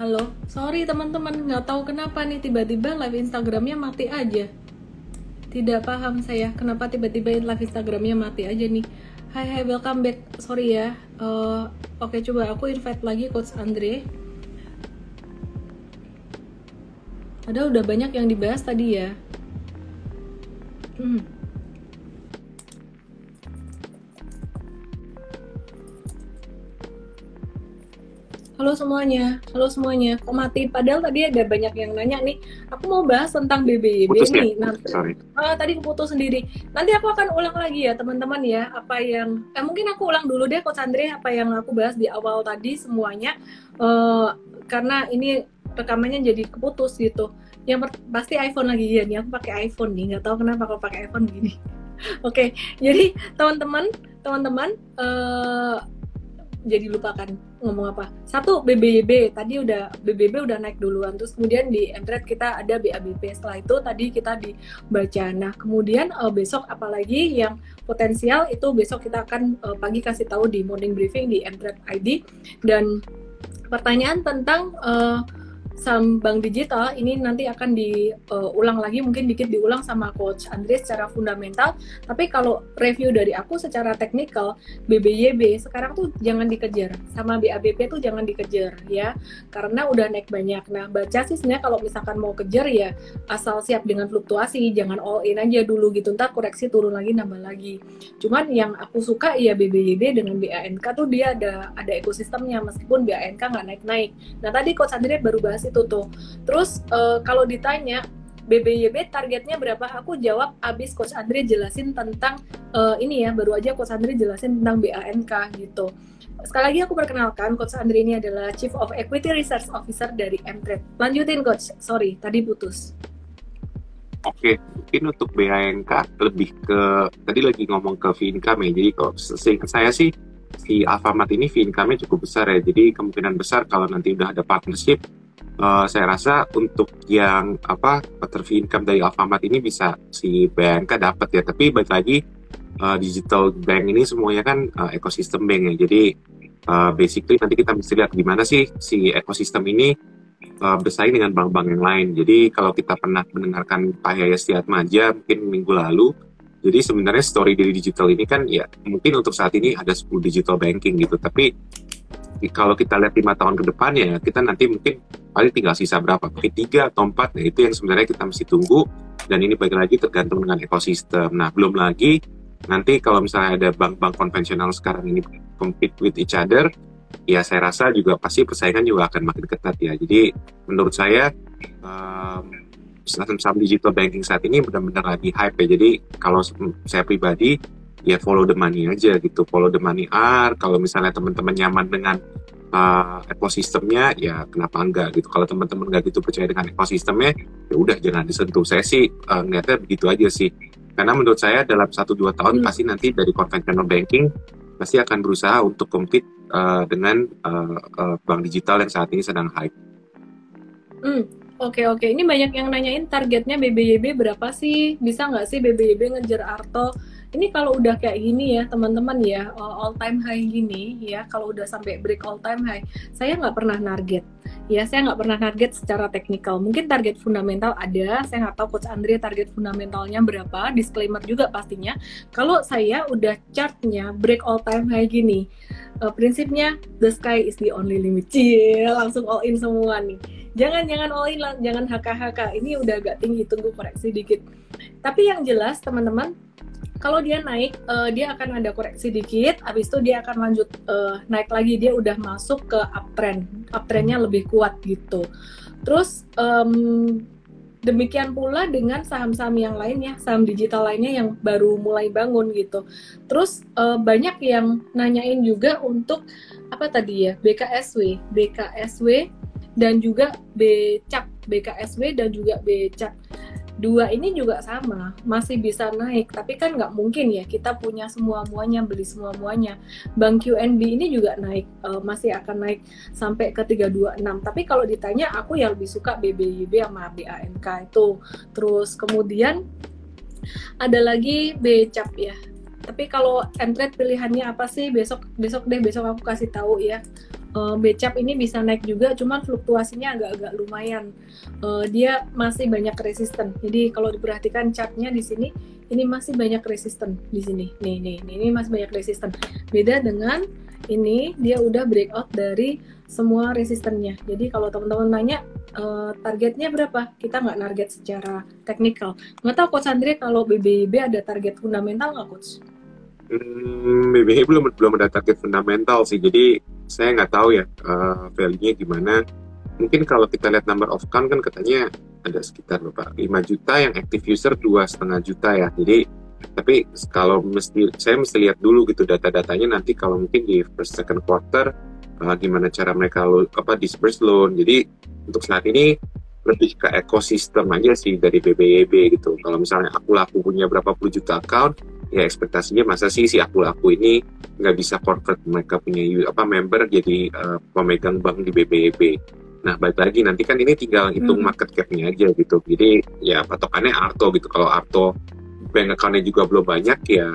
Halo, sorry teman-teman, nggak tahu kenapa nih tiba-tiba live Instagramnya mati aja. Tidak paham saya kenapa tiba-tiba live Instagramnya mati aja nih. Hai hai welcome back. Sorry ya. Uh, Oke okay, coba aku invite lagi Coach Andre. Ada udah banyak yang dibahas tadi ya. Hmm. Halo semuanya, halo semuanya. Kok mati? Padahal tadi ada banyak yang nanya nih. Aku mau bahas tentang BBYB Putus nih. Ya? Nanti, Sorry. Uh, tadi keputus sendiri. Nanti aku akan ulang lagi ya teman-teman ya. Apa yang, eh mungkin aku ulang dulu deh Coach Andre apa yang aku bahas di awal tadi semuanya. Uh, karena ini rekamannya jadi keputus gitu. Yang pasti iPhone lagi ya nih. Aku pakai iPhone nih. Nggak tahu kenapa kalau pakai iPhone gini. Oke, okay, jadi teman-teman, teman-teman. Uh, jadi lupakan ngomong apa. Satu BBB tadi udah BBB udah naik duluan, terus kemudian di Mtrade kita ada BABP. Setelah itu tadi kita dibaca. Nah kemudian uh, besok apalagi yang potensial itu besok kita akan uh, pagi kasih tahu di morning briefing di Mtrade ID dan pertanyaan tentang uh, saham bank digital ini nanti akan diulang uh, lagi mungkin dikit diulang sama coach Andre secara fundamental. Tapi kalau review dari aku secara teknikal BBYB sekarang tuh jangan dikejar. Sama BABP tuh jangan dikejar ya. Karena udah naik banyak. Nah baca sih sebenarnya kalau misalkan mau kejar ya asal siap dengan fluktuasi jangan all in aja dulu gitu. Ntar koreksi turun lagi nambah lagi. Cuman yang aku suka ya BBYB dengan BANK tuh dia ada ada ekosistemnya. Meskipun BANK nggak naik-naik. Nah tadi coach Andre baru bahas itu tuh. Terus uh, kalau ditanya BBYB targetnya berapa? Aku jawab abis Coach Andre jelasin tentang uh, ini ya, baru aja Coach Andre jelasin tentang BANK gitu. Sekali lagi aku perkenalkan, Coach Andre ini adalah Chief of Equity Research Officer dari Mtrade. Lanjutin Coach, sorry tadi putus. Oke, mungkin untuk BANK lebih ke tadi lagi ngomong ke fee income ya. Jadi kalau saya sih si Alfamart ini fee income-nya cukup besar ya. Jadi kemungkinan besar kalau nanti udah ada partnership uh, saya rasa untuk yang apa fee income dari Alfamart ini bisa si BNK dapat ya. Tapi balik lagi uh, digital bank ini semuanya kan uh, ekosistem bank ya. Jadi uh, basically nanti kita bisa lihat gimana sih si ekosistem ini uh, bersaing dengan bank-bank yang lain. Jadi kalau kita pernah mendengarkan Pak Yaya Maja mungkin minggu lalu jadi sebenarnya story dari digital ini kan ya mungkin untuk saat ini ada 10 digital banking gitu. Tapi kalau kita lihat lima tahun ke depan ya kita nanti mungkin paling tinggal sisa berapa? Mungkin tiga atau empat. Nah itu yang sebenarnya kita mesti tunggu. Dan ini bagi lagi tergantung dengan ekosistem. Nah belum lagi nanti kalau misalnya ada bank-bank konvensional sekarang ini compete with each other ya saya rasa juga pasti persaingan juga akan makin ketat ya. Jadi menurut saya um, saham digital banking saat ini benar-benar lagi hype ya. Jadi kalau saya pribadi ya follow the money aja gitu. Follow the money R kalau misalnya teman-teman nyaman dengan uh, ekosistemnya ya kenapa enggak gitu. Kalau teman-teman nggak gitu percaya dengan ekosistemnya ya udah jangan disentuh. Saya sih uh, ngeliatnya begitu aja sih. Karena menurut saya dalam satu dua tahun hmm. pasti nanti dari conventional banking pasti akan berusaha untuk compete uh, dengan uh, uh, bank digital yang saat ini sedang hype. Hmm, Oke oke, ini banyak yang nanyain targetnya BBYB berapa sih? Bisa nggak sih BBYB ngejar Arto? ini kalau udah kayak gini ya teman-teman ya all time high gini ya kalau udah sampai break all time high saya nggak pernah target. Ya saya nggak pernah target secara teknikal. Mungkin target fundamental ada saya nggak tahu coach Andre target fundamentalnya berapa. Disclaimer juga pastinya. Kalau saya udah chartnya break all time high gini uh, prinsipnya the sky is the only limit. Cie, langsung all in semua nih jangan jangan all in jangan HKHK ini udah agak tinggi tunggu koreksi dikit. Tapi yang jelas teman-teman kalau dia naik uh, dia akan ada koreksi dikit. Habis itu dia akan lanjut uh, naik lagi. Dia udah masuk ke uptrend. Uptrendnya lebih kuat gitu. Terus um, demikian pula dengan saham-saham yang lainnya saham digital lainnya yang baru mulai bangun gitu. Terus uh, banyak yang nanyain juga untuk apa tadi ya BKSW BKSW dan juga BCAP BKSW dan juga BCAP dua ini juga sama masih bisa naik. Tapi kan nggak mungkin ya kita punya semua muanya beli semua muanya bank QNB ini juga naik uh, masih akan naik sampai ke 326 tapi kalau ditanya aku yang lebih suka BBYB sama BANK itu. Terus kemudian ada lagi BCAP ya. Tapi kalau entret pilihannya apa sih? Besok besok deh besok aku kasih tahu ya uh, becap ini bisa naik juga cuman fluktuasinya agak-agak lumayan. Uh, dia masih banyak resisten. Jadi kalau diperhatikan chartnya di sini ini masih banyak resisten di sini. Nih nih, nih ini masih banyak resisten. Beda dengan ini dia udah breakout dari semua resistennya. Jadi kalau teman-teman nanya uh, targetnya berapa? Kita nggak target secara teknikal. Nggak tahu coach Andre kalau BBB ada target fundamental nggak coach Hmm, BBH belum belum ada target fundamental sih, jadi saya nggak tahu ya uh, value-nya gimana. Mungkin kalau kita lihat number of count kan katanya ada sekitar berapa 5 juta yang active user dua setengah juta ya. Jadi tapi kalau mesti saya mesti lihat dulu gitu data-datanya nanti kalau mungkin di first second quarter uh, gimana cara mereka lo, apa disperse loan. Jadi untuk saat ini lebih ke ekosistem aja sih dari BBYB gitu. Kalau misalnya aku laku punya berapa puluh juta account, ya ekspektasinya masa sih si aku-aku ini nggak bisa corporate mereka punya apa member jadi uh, pemegang bank di BBB. Nah, balik lagi nanti kan ini tinggal hitung hmm. market cap-nya aja gitu. Jadi ya patokannya Arto gitu. Kalau Arto bank account-nya juga belum banyak ya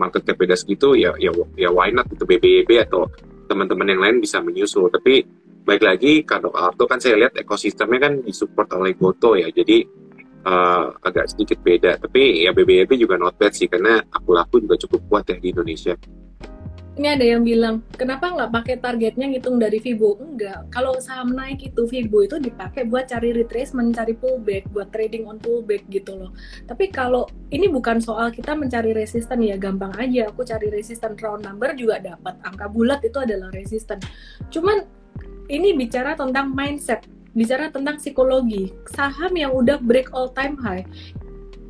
market cap beda segitu ya ya ya why not gitu BBB atau teman-teman yang lain bisa menyusul. Tapi baik lagi kalau Arto kan saya lihat ekosistemnya kan disupport oleh Goto ya. Jadi uh, agak sedikit beda. Tapi ya BBB juga not bad sih karena aku laku juga cukup kuat ya di Indonesia. Ini ada yang bilang, kenapa nggak pakai targetnya ngitung dari Fibo? Enggak, kalau saham naik itu Fibo itu dipakai buat cari retracement, cari pullback, buat trading on pullback gitu loh. Tapi kalau ini bukan soal kita mencari resisten ya, gampang aja. Aku cari resisten round number juga dapat. Angka bulat itu adalah resisten. Cuman ini bicara tentang mindset bicara tentang psikologi saham yang udah break all time high.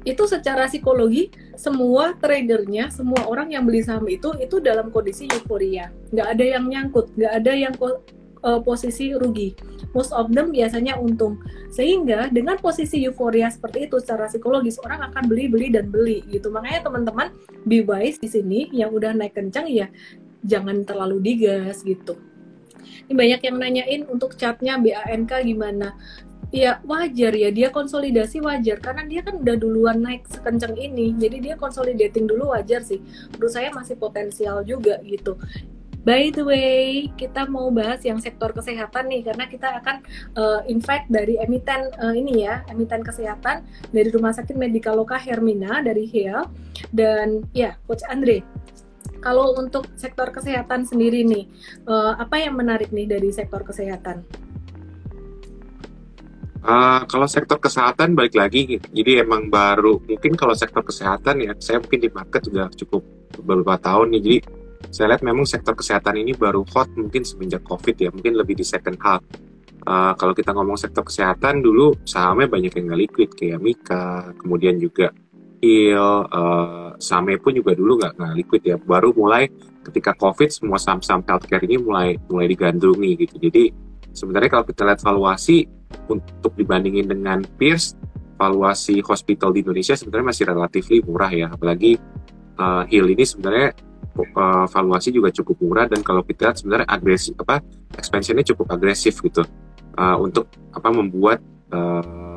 Itu secara psikologi semua tradernya semua orang yang beli saham itu itu dalam kondisi euforia. Nggak ada yang nyangkut nggak ada yang uh, posisi rugi. Most of them biasanya untung. Sehingga dengan posisi euforia seperti itu secara psikologis orang akan beli beli dan beli gitu. Makanya teman-teman be wise di sini yang udah naik kencang ya jangan terlalu digas gitu ini banyak yang nanyain untuk catnya BANK gimana. Ya wajar ya dia konsolidasi wajar. Karena dia kan udah duluan naik sekencang ini jadi dia consolidating dulu wajar sih. Menurut saya masih potensial juga gitu. By the way, kita mau bahas yang sektor kesehatan nih karena kita akan uh, invite dari emiten uh, ini ya, emiten kesehatan dari Rumah Sakit Medika Loka Hermina dari HEA dan ya Coach Andre kalau untuk sektor kesehatan sendiri nih, uh, apa yang menarik nih dari sektor kesehatan? Uh, kalau sektor kesehatan balik lagi, jadi emang baru mungkin kalau sektor kesehatan ya saya mungkin di market sudah cukup beberapa tahun nih, jadi saya lihat memang sektor kesehatan ini baru hot mungkin semenjak covid ya, mungkin lebih di second half. Uh, kalau kita ngomong sektor kesehatan dulu sahamnya banyak yang nggak liquid kayak Mika, kemudian juga Heal, uh, Same pun juga dulu nggak nggak liquid ya. Baru mulai ketika COVID semua saham-saham healthcare ini mulai mulai digandrungi gitu. Jadi sebenarnya kalau kita lihat valuasi untuk dibandingin dengan peers, valuasi hospital di Indonesia sebenarnya masih relatif murah ya. Apalagi uh, Heal ini sebenarnya uh, valuasi juga cukup murah dan kalau kita lihat sebenarnya agresif apa expansionnya cukup agresif gitu uh, untuk apa membuat uh,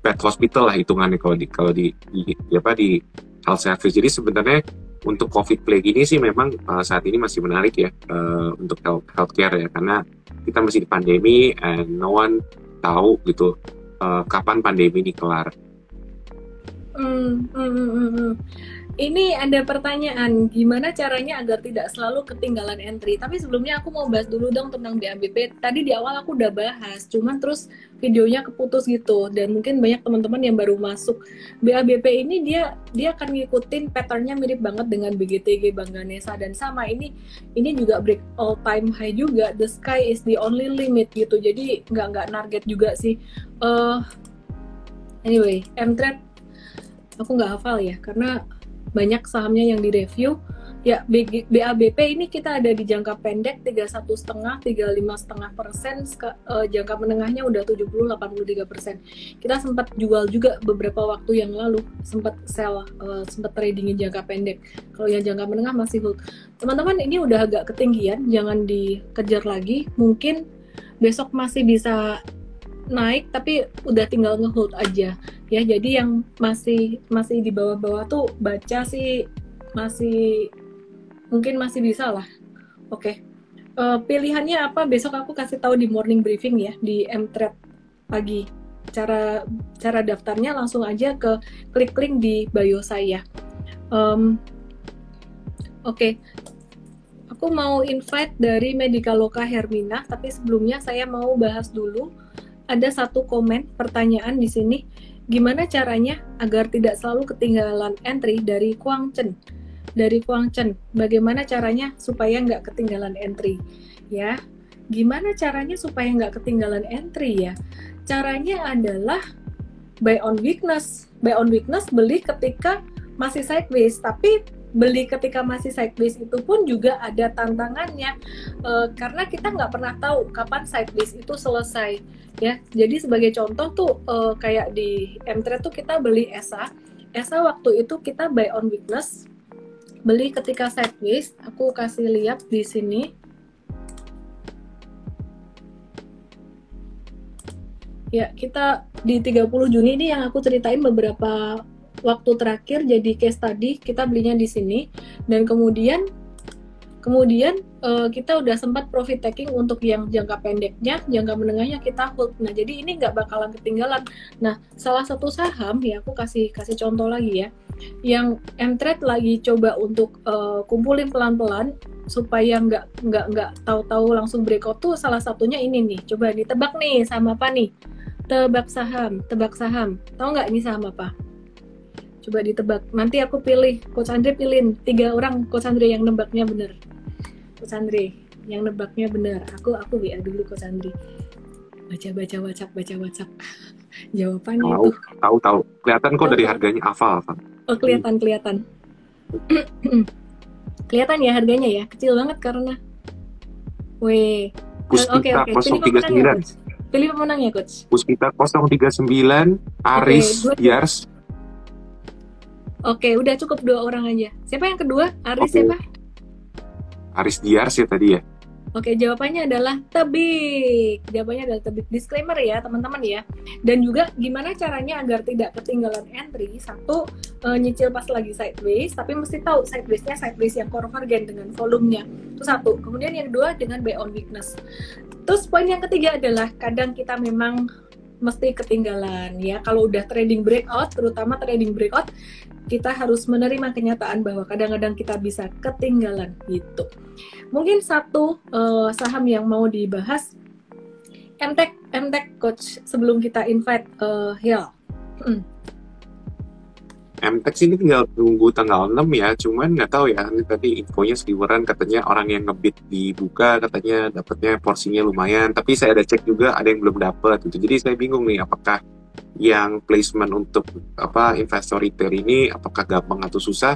pet hospital lah hitungannya kalau di kalau di, di, di apa di health service. Jadi sebenarnya untuk COVID plague ini sih memang uh, saat ini masih menarik ya uh, untuk health healthcare ya karena kita masih di pandemi and no one tahu gitu uh, kapan pandemi ini kelar. Mm, mm, mm, mm. Ini ada pertanyaan, gimana caranya agar tidak selalu ketinggalan entry? Tapi sebelumnya aku mau bahas dulu dong tentang BABP. Tadi di awal aku udah bahas, cuman terus videonya keputus gitu. Dan mungkin banyak teman-teman yang baru masuk. BABP ini dia dia akan ngikutin patternnya mirip banget dengan BGTG Bank Ganesa dan sama ini ini juga break all time high juga. The sky is the only limit gitu. Jadi nggak nggak target juga sih. Uh, anyway, M-Trade aku nggak hafal ya karena banyak sahamnya yang direview. Ya BABP ini kita ada di jangka pendek 31 setengah 35 setengah persen. Uh, jangka menengahnya udah 70 83 persen. Kita sempat jual juga beberapa waktu yang lalu sempat sell uh, sempat tradingin jangka pendek. Kalau yang jangka menengah masih hold. Teman-teman ini udah agak ketinggian jangan dikejar lagi. Mungkin besok masih bisa naik tapi udah tinggal ngehold aja. Ya jadi yang masih masih di bawah-bawah tuh baca sih masih mungkin masih bisa lah. Oke. Uh, pilihannya apa? Besok aku kasih tahu di morning briefing ya di Mtrade pagi. Cara cara daftarnya langsung aja ke klik link di bio saya. Um, oke. Okay. aku mau invite dari Medicaloka Hermina tapi sebelumnya saya mau bahas dulu ada satu komen pertanyaan di sini. Gimana caranya agar tidak selalu ketinggalan entry dari Kuang Chen? Dari Kuang Chen bagaimana caranya supaya nggak ketinggalan entry? Ya gimana caranya supaya nggak ketinggalan entry ya? Caranya adalah buy on weakness. Buy on weakness beli ketika masih sideways tapi beli ketika masih sideways itu pun juga ada tantangannya. Uh, karena kita nggak pernah tahu kapan sideways itu selesai ya. Jadi sebagai contoh tuh uh, kayak di M3 tuh kita beli ESA. ESA waktu itu kita buy on weakness beli ketika sideways aku kasih lihat di sini. Ya kita di 30 Juni ini yang aku ceritain beberapa waktu terakhir jadi case tadi kita belinya di sini dan kemudian kemudian uh, kita udah sempat profit taking untuk yang jangka pendeknya, jangka menengahnya kita hold. Nah, jadi ini nggak bakalan ketinggalan. Nah, salah satu saham ya aku kasih kasih contoh lagi ya, yang M-Trade lagi coba untuk uh, kumpulin pelan-pelan supaya nggak nggak nggak tahu-tahu langsung breakout tuh salah satunya ini nih. Coba ditebak nih sama apa nih? Tebak saham, tebak saham. Tahu nggak ini saham apa? Coba ditebak. Nanti aku pilih, Coach Andre pilihin tiga orang Coach Andre yang nebaknya bener. Coach Andre yang nebaknya bener. Aku aku WA dulu Coach Andre. Baca baca WhatsApp, baca WhatsApp. Jawabannya tahu, itu. Tahu tahu. Kelihatan kok dari harganya hafal, Oh kelihatan kelihatan. kelihatan ya harganya ya kecil banget karena. Weh. Oke oke. Okay, okay. Pilih pemenangnya coach. Puspita 039, Aris okay, Yars Oke, udah cukup dua orang aja. Siapa yang kedua? Aris okay. siapa? Aris Diar sih tadi ya. Oke, jawabannya adalah tebik. Jawabannya adalah tebik. Disclaimer ya, teman-teman ya. Dan juga gimana caranya agar tidak ketinggalan entry? Satu, uh, nyicil pas lagi sideways, tapi mesti tahu sidewaysnya sideways yang convergen dengan volumenya. Itu satu. Kemudian yang kedua dengan buy on weakness. Terus poin yang ketiga adalah kadang kita memang mesti ketinggalan ya. Kalau udah trading breakout, terutama trading breakout, kita harus menerima kenyataan bahwa kadang-kadang kita bisa ketinggalan gitu. Mungkin satu uh, saham yang mau dibahas MTech MTech coach sebelum kita invite uh, Hill. Hmm. MTech ini tinggal tunggu tanggal 6 ya, cuman nggak tahu ya, ini tadi infonya seliweran katanya orang yang ngebit dibuka katanya dapatnya porsinya lumayan, tapi saya ada cek juga ada yang belum dapat gitu. Jadi saya bingung nih apakah yang placement untuk apa investor retail ini apakah gampang atau susah?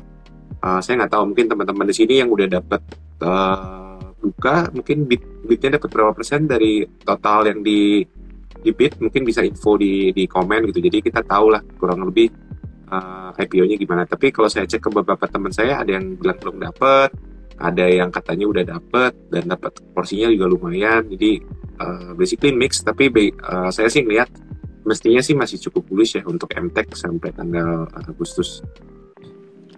Uh, saya nggak tahu. Mungkin teman-teman di sini yang udah dapat uh, buka mungkin bit bitnya dapat berapa persen dari total yang di di bit mungkin bisa info di di komen gitu. Jadi kita tahu lah kurang lebih uh, IPO-nya gimana. Tapi kalau saya cek ke beberapa teman saya ada yang bilang belum dapat ada yang katanya udah dapat dan dapat porsinya juga lumayan. Jadi uh, basically mix. Tapi uh, saya sih ngeliat mestinya sih masih cukup bullish ya untuk MTech sampai tanggal Agustus.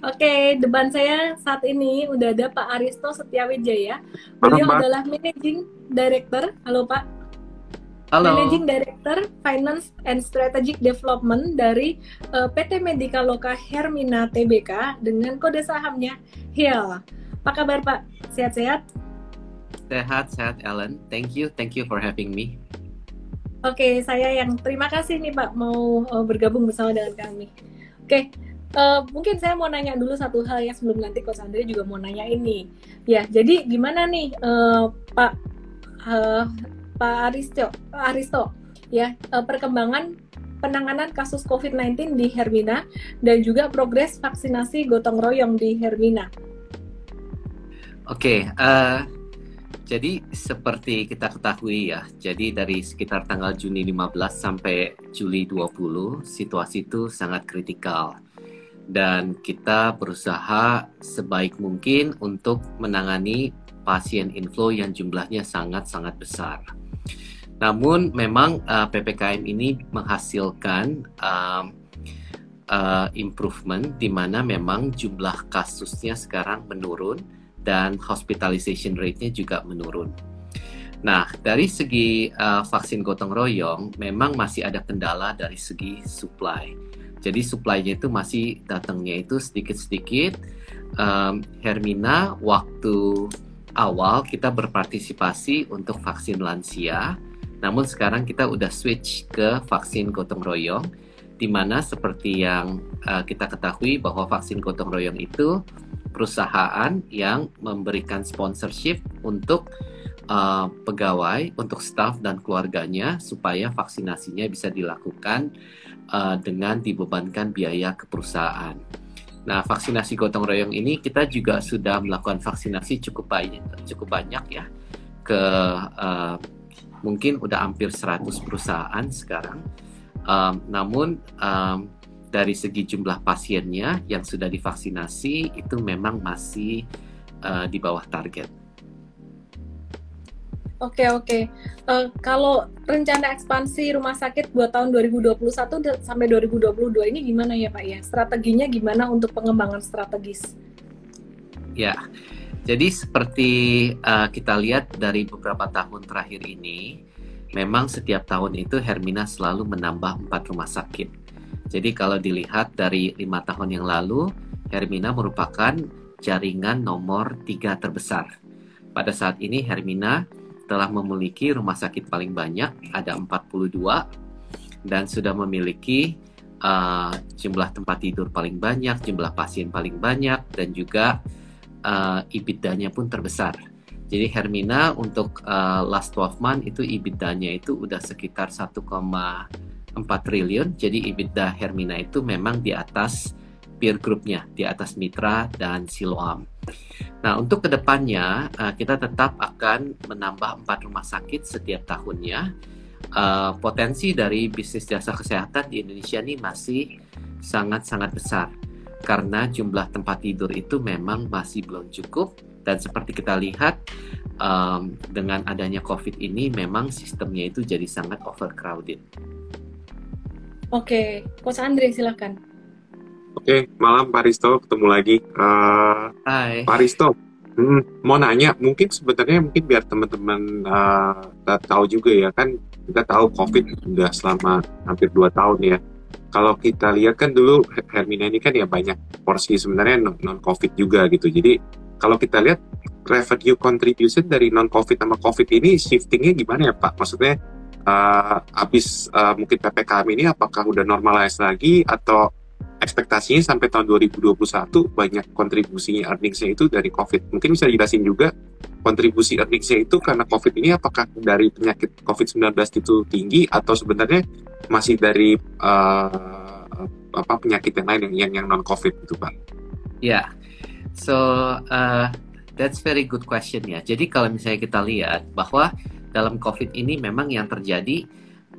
Oke, depan saya saat ini udah ada Pak Aristo Setiawijaya. Beliau Halo, adalah Managing Director. Halo Pak. Halo. Managing Director Finance and Strategic Development dari uh, PT Medika Loka Hermina Tbk dengan kode sahamnya HIL. Apa kabar Pak? Sehat-sehat? Sehat, sehat Ellen. Thank you, thank you for having me. Oke, saya yang terima kasih nih Pak mau uh, bergabung bersama dengan kami. Oke, uh, mungkin saya mau nanya dulu satu hal ya sebelum nanti Coach Andre juga mau nanya ini. Ya, jadi gimana nih uh, Pak uh, Pak Aristo, Aristo ya uh, perkembangan penanganan kasus COVID-19 di Hermina dan juga progres vaksinasi gotong royong di Hermina. Oke, okay, uh, jadi seperti kita ketahui ya, jadi dari sekitar tanggal Juni 15 sampai Juli 20, situasi itu sangat kritikal. Dan kita berusaha sebaik mungkin untuk menangani pasien inflow yang jumlahnya sangat-sangat besar. Namun memang uh, PPKM ini menghasilkan uh, uh, improvement di mana memang jumlah kasusnya sekarang menurun dan hospitalization rate-nya juga menurun. Nah, dari segi uh, vaksin gotong royong, memang masih ada kendala dari segi supply. Jadi supply-nya itu masih datangnya itu sedikit-sedikit. Um, Hermina, waktu awal kita berpartisipasi untuk vaksin lansia, namun sekarang kita udah switch ke vaksin gotong royong, di mana seperti yang uh, kita ketahui bahwa vaksin gotong royong itu perusahaan yang memberikan sponsorship untuk uh, pegawai, untuk staff dan keluarganya supaya vaksinasinya bisa dilakukan uh, dengan dibebankan biaya ke perusahaan. Nah, vaksinasi gotong royong ini kita juga sudah melakukan vaksinasi cukup banyak, cukup banyak ya ke uh, mungkin udah hampir 100 perusahaan sekarang. Um, namun um, dari segi jumlah pasiennya yang sudah divaksinasi itu memang masih uh, di bawah target. Oke oke. Uh, kalau rencana ekspansi rumah sakit buat tahun 2021 sampai 2022 ini gimana ya Pak ya? Strateginya gimana untuk pengembangan strategis? Ya, jadi seperti uh, kita lihat dari beberapa tahun terakhir ini, memang setiap tahun itu Hermina selalu menambah empat rumah sakit. Jadi kalau dilihat dari lima tahun yang lalu, Hermina merupakan jaringan nomor tiga terbesar. Pada saat ini Hermina telah memiliki rumah sakit paling banyak, ada 42, dan sudah memiliki uh, jumlah tempat tidur paling banyak, jumlah pasien paling banyak, dan juga uh, EBITDA-nya pun terbesar. Jadi Hermina untuk uh, last 12 month itu EBITDA-nya itu udah sekitar 1,4 triliun. Jadi EBITDA Hermina itu memang di atas peer groupnya, di atas Mitra dan Siloam. Nah, untuk ke depannya uh, kita tetap akan menambah empat rumah sakit setiap tahunnya. Uh, potensi dari bisnis jasa kesehatan di Indonesia ini masih sangat-sangat besar karena jumlah tempat tidur itu memang masih belum cukup dan seperti kita lihat um, dengan adanya COVID ini memang sistemnya itu jadi sangat overcrowded. Oke, Coach Andre silakan. Oke, malam Pak Risto, ketemu lagi. Uh, Hai. Pak Risto, hmm, mau nanya, mungkin sebenarnya mungkin biar teman-teman uh, tahu juga ya kan, kita tahu COVID sudah selama hampir dua tahun ya. Kalau kita lihat kan dulu Hermina ini kan ya banyak porsi sebenarnya non-COVID juga gitu. Jadi kalau kita lihat revenue contribution dari non-COVID sama COVID ini shiftingnya gimana ya Pak? Maksudnya uh, habis uh, mungkin PPKM ini apakah udah normalize lagi atau ekspektasinya sampai tahun 2021 banyak kontribusinya earningsnya itu dari COVID. Mungkin bisa dijelasin juga kontribusi earningsnya itu karena COVID ini apakah dari penyakit COVID-19 itu tinggi atau sebenarnya masih dari uh, apa penyakit yang lain yang yang, non COVID itu Pak? Ya. So uh, that's very good question ya. Jadi kalau misalnya kita lihat bahwa dalam COVID ini memang yang terjadi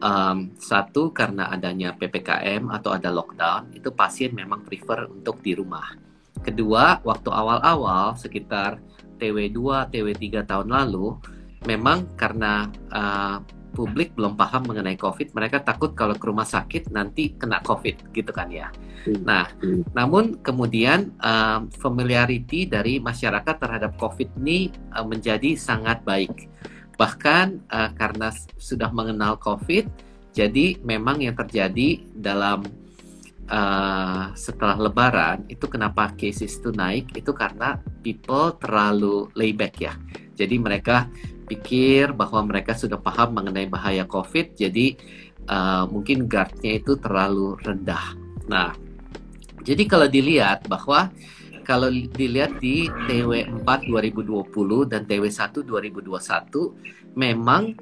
um, satu karena adanya ppkm atau ada lockdown itu pasien memang prefer untuk di rumah. Kedua, waktu awal-awal sekitar TW2, TW3 tahun lalu, memang karena uh, publik belum paham mengenai COVID, mereka takut kalau ke rumah sakit nanti kena COVID, gitu kan ya. Hmm. Nah, hmm. namun kemudian um, familiarity dari masyarakat terhadap COVID ini uh, menjadi sangat baik Bahkan uh, karena sudah mengenal COVID, jadi memang yang terjadi dalam uh, setelah Lebaran itu kenapa cases itu naik itu karena people terlalu layback ya. Jadi mereka pikir bahwa mereka sudah paham mengenai bahaya COVID, jadi uh, mungkin guardnya itu terlalu rendah. Nah, jadi kalau dilihat bahwa kalau dilihat di TW4 2020 dan TW1 2021 memang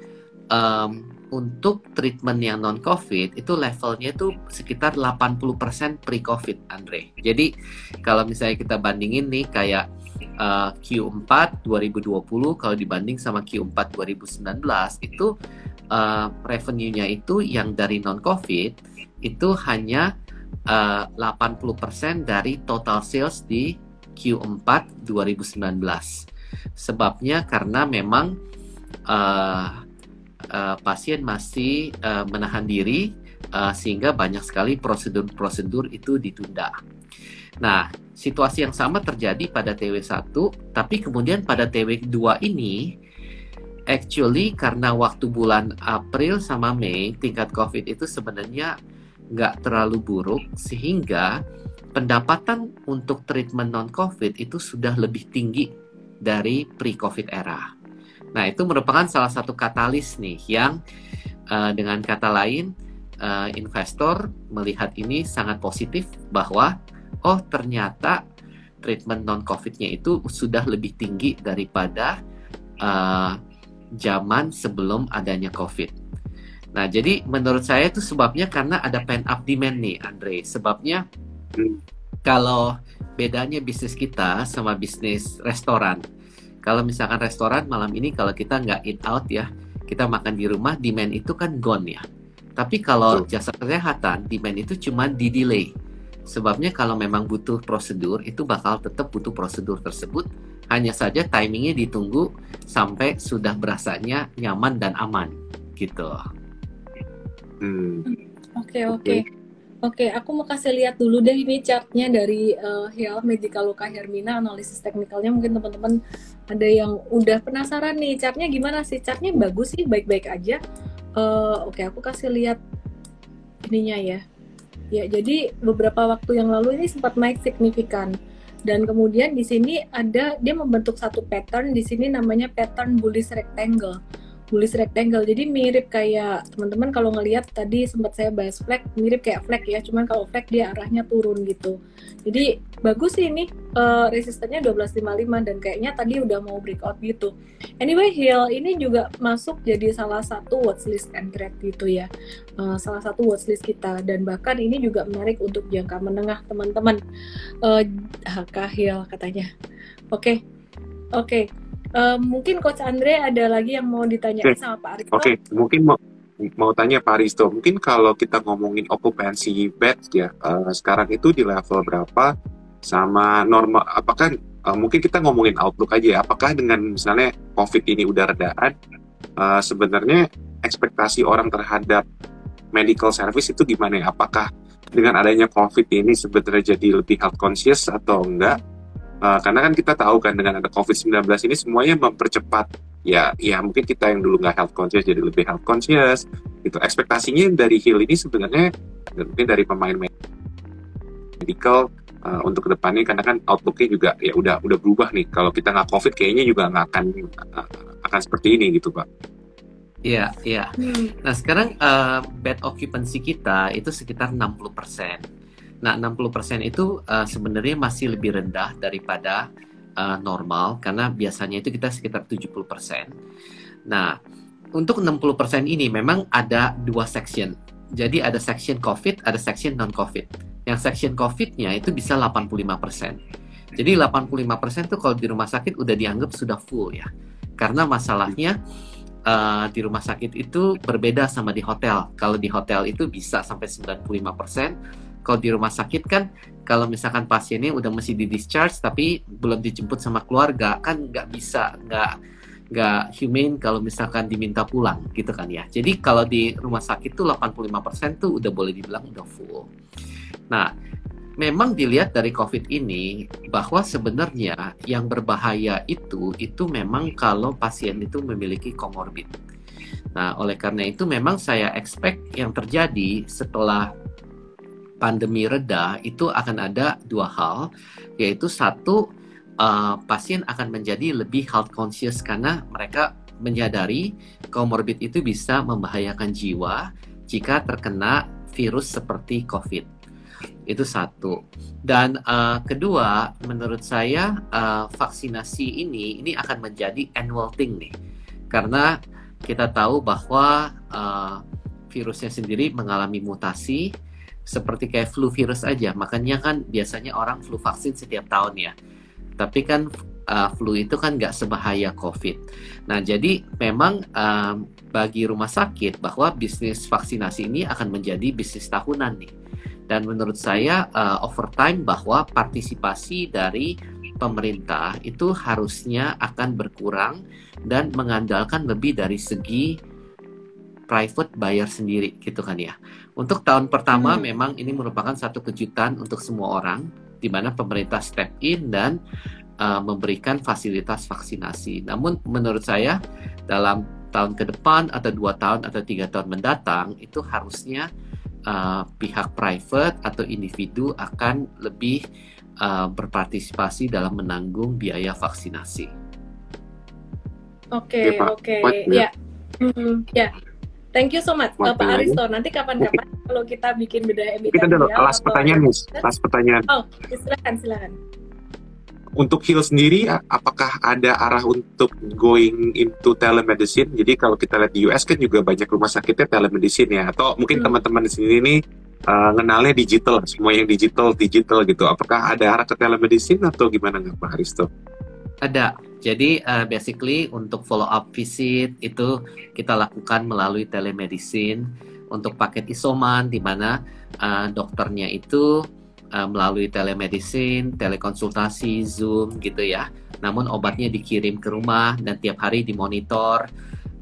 um, untuk treatment yang non COVID itu levelnya itu sekitar 80% pre-COVID Andre. Jadi kalau misalnya kita bandingin nih kayak uh, Q4 2020 kalau dibanding sama Q4 2019 itu uh, revenue-nya itu yang dari non COVID itu hanya uh, 80% dari total sales di Q4 2019. Sebabnya karena memang uh, uh, pasien masih uh, menahan diri uh, sehingga banyak sekali prosedur-prosedur itu ditunda. Nah, situasi yang sama terjadi pada TW1, tapi kemudian pada TW2 ini actually karena waktu bulan April sama Mei tingkat COVID itu sebenarnya nggak terlalu buruk sehingga pendapatan untuk treatment non COVID itu sudah lebih tinggi dari pre-COVID era. Nah itu merupakan salah satu katalis nih yang uh, dengan kata lain uh, investor melihat ini sangat positif bahwa oh ternyata treatment non COVID-nya itu sudah lebih tinggi daripada uh, zaman sebelum adanya COVID. Nah, jadi menurut saya itu sebabnya karena ada pent up demand nih, Andre. Sebabnya kalau bedanya bisnis kita sama bisnis restoran. Kalau misalkan restoran malam ini kalau kita nggak eat out ya, kita makan di rumah, demand itu kan gone ya. Tapi kalau jasa kesehatan, demand itu cuma di delay. Sebabnya kalau memang butuh prosedur, itu bakal tetap butuh prosedur tersebut hanya saja timingnya ditunggu sampai sudah berasanya nyaman dan aman gitu. Hmm. Oke oke oke. Aku mau kasih lihat dulu deh ini chartnya dari uh, Health Medical Luka Hermina analisis teknikalnya mungkin teman-teman ada yang udah penasaran nih chartnya gimana sih? Chartnya bagus sih baik-baik aja. Uh, oke aku kasih lihat ininya ya. Ya jadi beberapa waktu yang lalu ini sempat naik signifikan. Dan kemudian di sini ada dia membentuk satu pattern di sini namanya pattern bullish rectangle bullish rectangle. Jadi mirip kayak teman-teman kalau ngelihat tadi sempat saya bahas flag mirip kayak flag ya. Cuman kalau flag dia arahnya turun gitu. Jadi bagus sih ini uh, resistennya 1255 dan kayaknya tadi udah mau breakout gitu. Anyway hill ini juga masuk jadi salah satu watchlist and trade gitu ya. Uh, salah satu watchlist kita. Dan bahkan ini juga menarik untuk jangka menengah teman-teman. Uh, kahil katanya. Oke. Okay. oke. okay Uh, mungkin Coach Andre ada lagi yang mau ditanya okay. sama Pak Aristo. Oke, okay. mungkin mau mau tanya Pak Aristo, mungkin kalau kita ngomongin okupansi bed ya, uh, sekarang itu di level berapa sama normal, apakah uh, mungkin kita ngomongin outlook aja ya, apakah dengan misalnya COVID ini udah redaan, uh, sebenarnya ekspektasi orang terhadap medical service itu gimana ya? Apakah dengan adanya COVID ini sebenarnya jadi lebih health conscious atau enggak? Uh, karena kan kita tahu kan dengan ada COVID-19 ini semuanya mempercepat ya ya mungkin kita yang dulu nggak health conscious jadi lebih health conscious gitu ekspektasinya dari Hill ini sebenarnya mungkin dari pemain medical uh, untuk ke depannya karena kan outlooknya juga ya udah udah berubah nih kalau kita nggak covid kayaknya juga nggak akan uh, akan seperti ini gitu pak Iya, iya. Nah, sekarang uh, bed occupancy kita itu sekitar 60 persen. Nah, 60% itu uh, sebenarnya masih lebih rendah daripada uh, normal karena biasanya itu kita sekitar 70%. Nah, untuk 60% ini memang ada dua section. Jadi ada section COVID, ada section non-COVID. Yang section COVID-nya itu bisa 85%. Jadi 85% itu kalau di rumah sakit udah dianggap sudah full ya. Karena masalahnya uh, di rumah sakit itu berbeda sama di hotel. Kalau di hotel itu bisa sampai 95%, kalau di rumah sakit kan kalau misalkan pasiennya udah mesti di discharge tapi belum dijemput sama keluarga kan nggak bisa nggak nggak humane kalau misalkan diminta pulang gitu kan ya jadi kalau di rumah sakit tuh 85% tuh udah boleh dibilang udah full nah memang dilihat dari COVID ini bahwa sebenarnya yang berbahaya itu itu memang kalau pasien itu memiliki komorbid. Nah, oleh karena itu memang saya expect yang terjadi setelah pandemi reda itu akan ada dua hal yaitu satu uh, pasien akan menjadi lebih health conscious karena mereka menyadari komorbid itu bisa membahayakan jiwa jika terkena virus seperti COVID. Itu satu. Dan uh, kedua, menurut saya uh, vaksinasi ini ini akan menjadi annual thing nih. Karena kita tahu bahwa uh, virusnya sendiri mengalami mutasi seperti kayak flu virus aja. Makanya kan biasanya orang flu vaksin setiap tahun ya. Tapi kan uh, flu itu kan nggak sebahaya COVID. Nah, jadi memang um, bagi rumah sakit bahwa bisnis vaksinasi ini akan menjadi bisnis tahunan nih. Dan menurut saya uh, over time bahwa partisipasi dari pemerintah itu harusnya akan berkurang dan mengandalkan lebih dari segi private buyer sendiri gitu kan ya. Untuk tahun pertama hmm. memang ini merupakan satu kejutan untuk semua orang di mana pemerintah step in dan uh, memberikan fasilitas vaksinasi. Namun menurut saya dalam tahun ke depan atau dua tahun atau tiga tahun mendatang itu harusnya uh, pihak private atau individu akan lebih uh, berpartisipasi dalam menanggung biaya vaksinasi. Oke, okay, oke, okay. ya, mm, ya. Thank you so much, Bapak Aristo. Nanti kapan-kapan kalau kita bikin beda emiten. Kita ada kelas pertanyaan, nih. Kelas pertanyaan. Oh, silakan, silakan. Untuk Hill sendiri, apakah ada arah untuk going into telemedicine? Jadi kalau kita lihat di US kan juga banyak rumah sakitnya telemedicine ya. Atau mungkin hmm. teman-teman di sini nih uh, ngenalnya digital, semua yang digital, digital gitu. Apakah ada arah ke telemedicine atau gimana nggak Pak Aristo? Ada. Jadi uh, basically untuk follow up visit itu kita lakukan melalui telemedicine untuk paket isoman di mana uh, dokternya itu uh, melalui telemedicine, telekonsultasi, Zoom gitu ya. Namun obatnya dikirim ke rumah dan tiap hari dimonitor.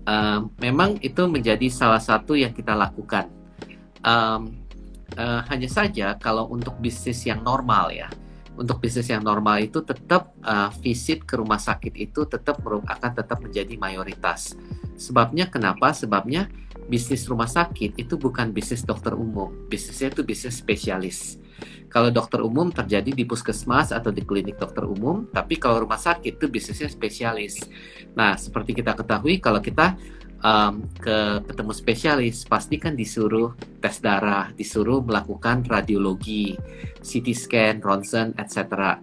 Uh, memang itu menjadi salah satu yang kita lakukan. Um, uh, hanya saja kalau untuk bisnis yang normal ya untuk bisnis yang normal itu tetap uh, visit ke rumah sakit itu tetap akan tetap menjadi mayoritas. Sebabnya kenapa? Sebabnya bisnis rumah sakit itu bukan bisnis dokter umum, bisnisnya itu bisnis spesialis. Kalau dokter umum terjadi di puskesmas atau di klinik dokter umum, tapi kalau rumah sakit itu bisnisnya spesialis. Nah, seperti kita ketahui kalau kita um, ke ketemu spesialis pasti kan disuruh tes darah, disuruh melakukan radiologi, CT scan, ronsen, etc.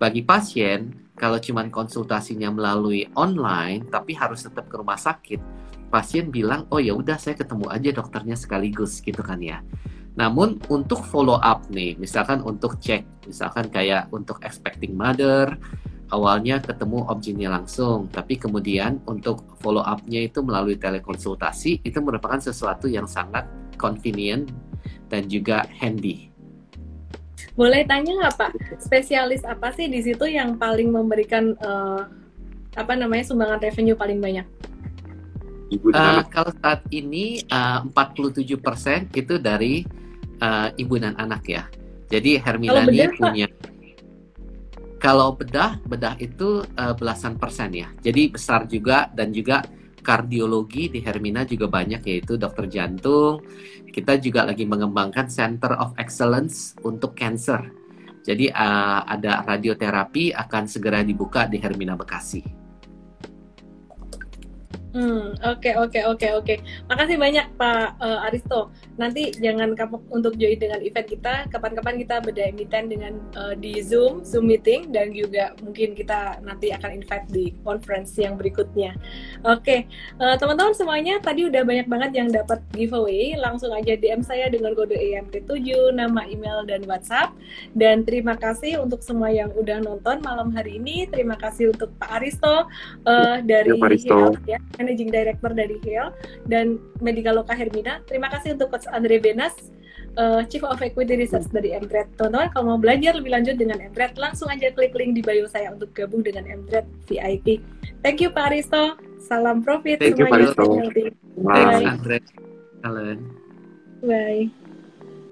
Bagi pasien kalau cuma konsultasinya melalui online tapi harus tetap ke rumah sakit, pasien bilang oh ya udah saya ketemu aja dokternya sekaligus gitu kan ya. Namun untuk follow up nih, misalkan untuk cek, misalkan kayak untuk expecting mother, awalnya ketemu objeknya langsung, tapi kemudian untuk follow up-nya itu melalui telekonsultasi itu merupakan sesuatu yang sangat convenient dan juga handy. Boleh tanya nggak Pak, spesialis apa sih di situ yang paling memberikan uh, apa namanya sumbangan revenue paling banyak? Ibu uh, kalau saat ini uh, 47% itu dari uh, ibu dan anak ya. Jadi Hermione punya Pak? Kalau bedah, bedah itu uh, belasan persen ya. Jadi besar juga dan juga kardiologi di Hermina juga banyak yaitu dokter jantung. Kita juga lagi mengembangkan Center of Excellence untuk cancer. Jadi uh, ada radioterapi akan segera dibuka di Hermina Bekasi. Hmm, oke oke oke oke. Makasih banyak Pak uh, Aristo. Nanti jangan kapok untuk join dengan event kita. Kapan-kapan kita beda emiten dengan uh, di Zoom, Zoom meeting dan juga mungkin kita nanti akan invite di conference yang berikutnya. Oke, uh, teman-teman semuanya tadi udah banyak banget yang dapat giveaway. Langsung aja DM saya dengan kode EMT7, nama email dan WhatsApp. Dan terima kasih untuk semua yang udah nonton malam hari ini. Terima kasih untuk Pak Aristo uh, dari ya, ya Managing Director dari HEAL dan Medicaloka Hermina. Terima kasih untuk Coach Andre Benas, uh, Chief of Equity Research dari Mtrade. Teman-teman, kalau mau belajar lebih lanjut dengan Mtrade, langsung aja klik link di bio saya untuk gabung dengan Mtrade VIP. Thank you Pak Aristo. Salam profit Thank semuanya. You, Pak Aristo. Bye. Thanks, Andre. Bye.